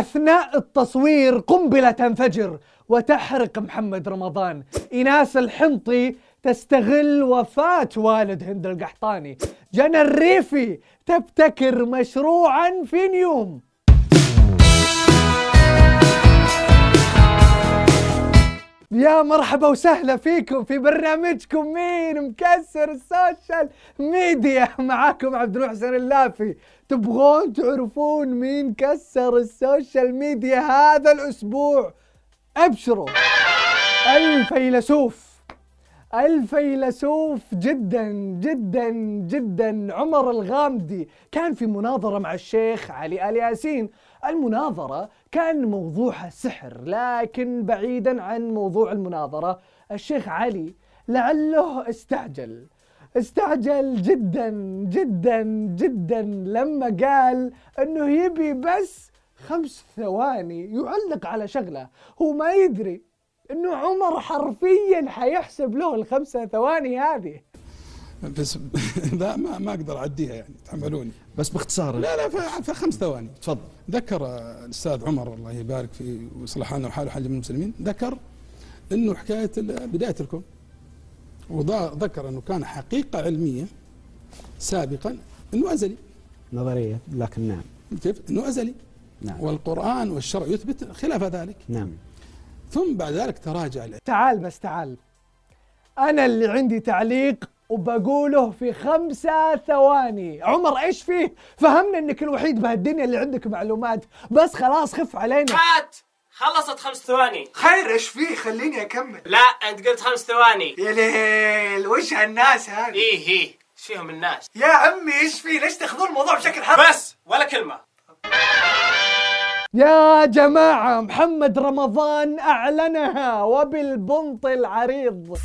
أثناء التصوير قنبلة تنفجر وتحرق محمد رمضان. إناس الحنطي تستغل وفاة والد هند القحطاني. جنى الريفي تبتكر مشروعا في نيوم. يا مرحبا وسهلا فيكم في برنامجكم مين مكسر السوشيال ميديا. معاكم عبد المحسن اللافي. تبغون تعرفون مين كسر السوشيال ميديا هذا الأسبوع؟ أبشروا. الفيلسوف الفيلسوف جدا جدا جدا. عمر الغامدي كان في مناظرة مع الشيخ علي آل ياسين. المناظرة كان موضوعها سحر لكن بعيدا عن موضوع المناظرة الشيخ علي لعله استعجل. استعجل جدا جدا جدا لما قال إنه يبي بس خمس ثواني يعلق على شغلة. هو ما يدري إنه عمر حرفيا حيحسب له الخمسة ثواني هذه. بس لا ما ما أقدر أعديها يعني تحملوني بس باختصار. لا لا في خمس ثواني. تفضل. ذكر الأستاذ عمر الله يبارك في ويصلح لنا وحاله حال المسلمين. ذكر إنه حكاية بداية الكون. وذكر إنه كان حقيقة علمية سابقا إنه أزلي. نظرية لكن نعم. كيف؟ إنه أزلي. نعم. والقرآن والشرع يثبت خلاف ذلك. نعم. ثم بعد ذلك تراجع العلم تعال بس تعال. أنا اللي عندي تعليق وبقوله في خمسة ثواني. عمر إيش فيه؟ فهمنا إنك الوحيد بهالدنيا اللي عندك معلومات. بس خلاص خف علينا. كات خلصت خمس ثواني. خير إيش فيه؟ خليني أكمل. لا أنت قلت خمس ثواني. يا ليل وش هالناس هذه إيه إيه إيش فيهم الناس؟ يا عمي إيش فيه؟ ليش تأخذون الموضوع بشكل حرفي بس ولا كلمة. يا جماعة محمد رمضان أعلنها وبالبنط العريض.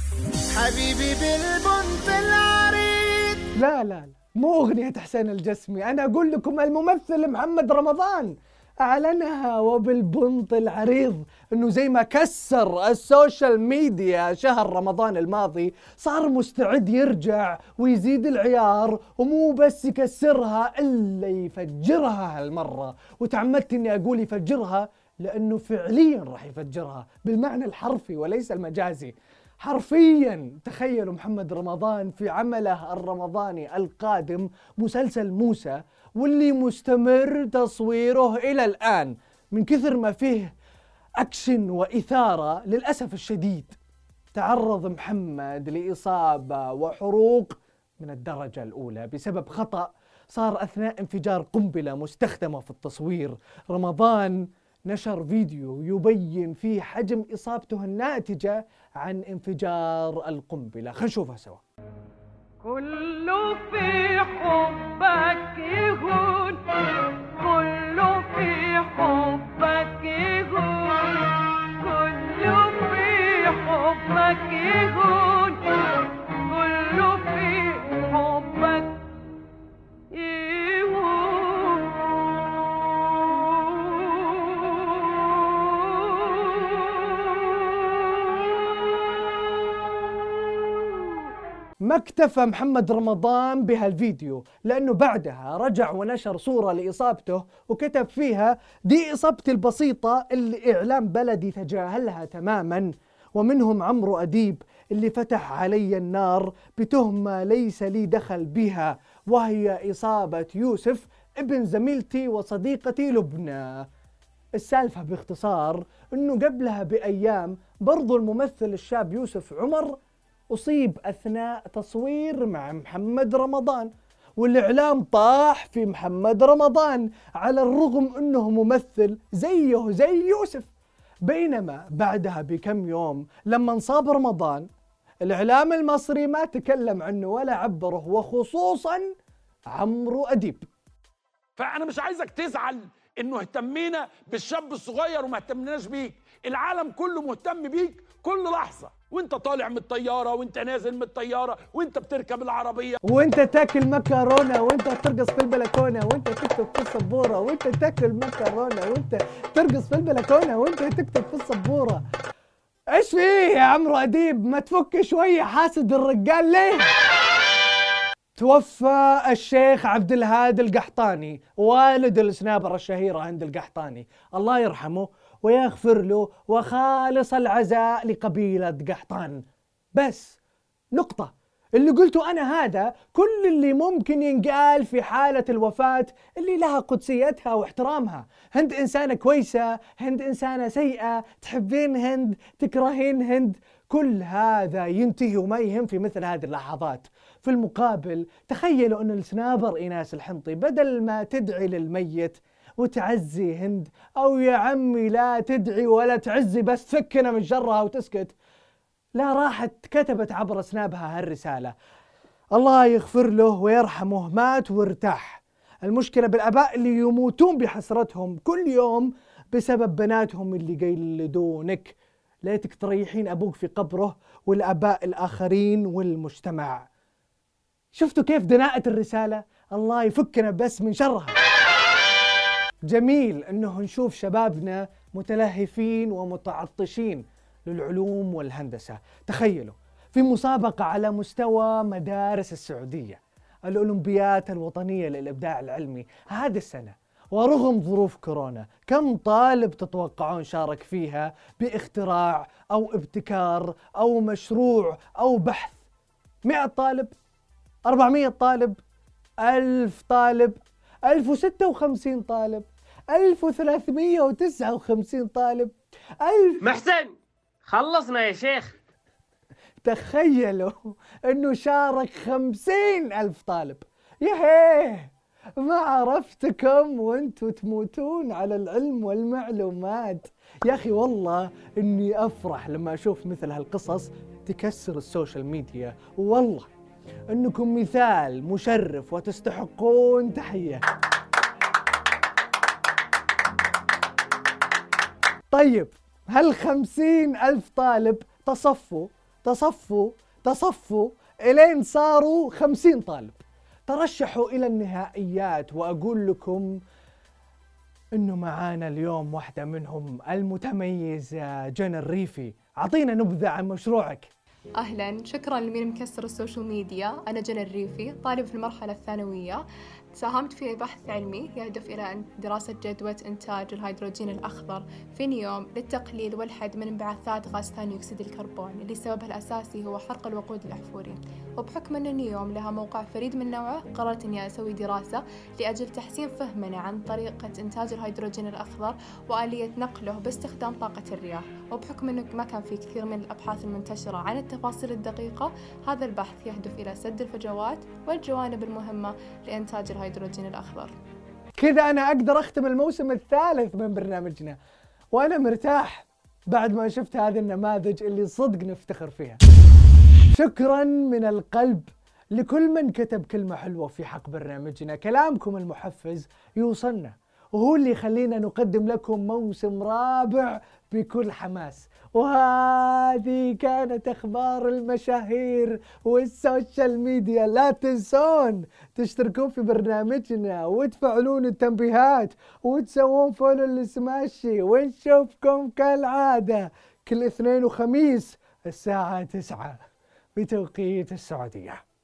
حبيبي بالبنت العريض لا لا لا. مو أغنية حسين الجسمي. أنا أقول لكم الممثل محمد رمضان. أعلنها وبالبنط العريض أنه زي ما كسر السوشيال ميديا شهر رمضان الماضي صار مستعد يرجع ويزيد العيار ومو بس يكسرها إلا يفجرها هالمرة. وتعمدت أني أقول يفجرها لأنه فعليا راح يفجرها بالمعنى الحرفي وليس المجازي. حرفيا تخيلوا محمد رمضان في عمله الرمضاني القادم مسلسل موسى واللي مستمر تصويره إلى الآن من كثر ما فيه أكشن وإثارة للأسف الشديد تعرض محمد لإصابة وحروق من الدرجة الأولى. بسبب خطأ صار أثناء انفجار قنبلة مستخدمة في التصوير. رمضان نشر فيديو يبين فيه حجم إصابته الناتجة عن انفجار القنبلة. خلينا نشوفها سوا. كله في حبك يهون كله في حبك ما اكتفى محمد رمضان بهالفيديو لأنه بعدها رجع ونشر صورة لإصابته وكتب فيها دي إصابتي البسيطة اللي إعلام بلدي تجاهلها تماما ومنهم عمرو أديب اللي فتح علي النار بتهمة ليس لي دخل بها وهي إصابة يوسف ابن زميلتي وصديقتي لبنى. السالفة باختصار إنه قبلها بأيام برضو الممثل الشاب يوسف عمر أصيب أثناء تصوير مع محمد رمضان والإعلام طاح في محمد رمضان على الرغم إنه ممثل زيه زي يوسف. بينما بعدها بكم يوم لما انصاب رمضان الإعلام المصري ما تكلم عنه ولا عبره وخصوصا عمرو أديب. فأنا مش عايزك تزعل إنه اهتمينا بالشاب الصغير وما اهتمناش بيك. العالم كله مهتم بيك كل لحظة. وانت طالع من الطيارة وانت نازل من الطيارة وانت بتركب العربية. وانت تاكل مكرونة وانت ترقص في البلكونة وانت تكتب في السبورة وانت تاكل مكرونة وانت ترقص في البلكونة وانت تكتب في السبورة. إيش فيه يا عمرو أديب؟ ما تفك شوية حاسد الرجال ليه؟ توفى الشيخ عبد الهادي القحطاني والد السنابر الشهيرة هند القحطاني. الله يرحمه ويغفر له وخالص العزاء لقبيلة قحطان. بس نقطة اللي قلته أنا هذا كل اللي ممكن ينقال في حالة الوفاة اللي لها قدسيتها واحترامها. هند إنسانة كويسة هند إنسانة سيئة تحبين هند تكرهين هند كل هذا ينتهي وما يهم في مثل هذه اللحظات. في المقابل تخيلوا أن السنابر إيناس الحنطي بدل ما تدعي للميت وتعزي هند. أو يا عمي لا تدعي ولا تعزي بس تفكنا من شرها وتسكت. لا راحت كتبت عبر سنابها هالرسالة. الله يغفر له ويرحمه مات وارتاح. المشكلة بالآباء اللي يموتون بحسرتهم كل يوم بسبب بناتهم اللي يقلدونك ليتك تريحين أبوك في قبره والآباء الآخرين والمجتمع. شفتوا كيف دناءة الرسالة؟ الله يفكنا بس من شرها. جميل إنه نشوف شبابنا متلهفين ومتعطشين للعلوم والهندسة. تخيلوا في مسابقة على مستوى مدارس السعودية الأولمبيات الوطنية للإبداع العلمي هذه السنة. ورغم ظروف كورونا كم طالب تتوقعون شارك فيها باختراع أو ابتكار أو مشروع أو بحث؟ 100 طالب؟ 400 طالب؟ 1000 طالب؟ 1056 طالب؟ 1359 طالب. 1000 محسن خلصنا يا شيخ. تخيلوا إنه شارك خمسين ألف طالب. يهيه ما عرفتكم وأنتم تموتون على العلم والمعلومات. يا أخي والله إني أفرح لما أشوف مثل هالقصص تكسر السوشيال ميديا. والله إنكم مثال مشرف وتستحقون تحية. طيب هل خمسين ألف طالب تصفوا تصفوا تصفوا إلين صاروا خمسين طالب؟ ترشحوا إلى النهائيات وأقول لكم إنه معانا اليوم واحدة منهم المتميزة جنى الريفي. أعطينا نبذة عن مشروعك. أهلا. شكرا لمين مكسر السوشيال ميديا. أنا جنى الريفي طالب في المرحلة الثانوية. ساهمت في بحث علمي يهدف إلى دراسة جدوى إنتاج الهيدروجين الأخضر في نيوم للتقليل والحد من انبعاثات غاز ثاني أكسيد الكربون اللي سببها الأساسي هو حرق الوقود الأحفوري. وبحكم أن نيوم لها موقع فريد من نوعه قررت أني أسوي دراسة لأجل تحسين فهمنا عن طريقة إنتاج الهيدروجين الأخضر وآلية نقله باستخدام طاقة الرياح. وبحكم أنه ما كان في كثير من الأبحاث المنتشرة عن التفاصيل الدقيقة هذا البحث يهدف إلى سد الفجوات والجوانب المهمة لإنتاج الهيدروجين الأخضر. كذا أنا أقدر أختم الموسم الثالث من برنامجنا وأنا مرتاح بعد ما شفت هذه النماذج اللي صدق نفتخر فيها. شكرا من القلب لكل من كتب كلمة حلوة في حق برنامجنا. كلامكم المحفز يوصلنا وهو اللي يخلينا نقدم لكم موسم رابع بكل حماس. وهذه كانت أخبار المشاهير والسوشيال ميديا. لا تنسون تشتركون في برنامجنا وتفعلون التنبيهات وتسوون follow لسماشي ونشوفكم كالعادة كل اثنين وخميس الساعة تسعة بتوقيت السعودية.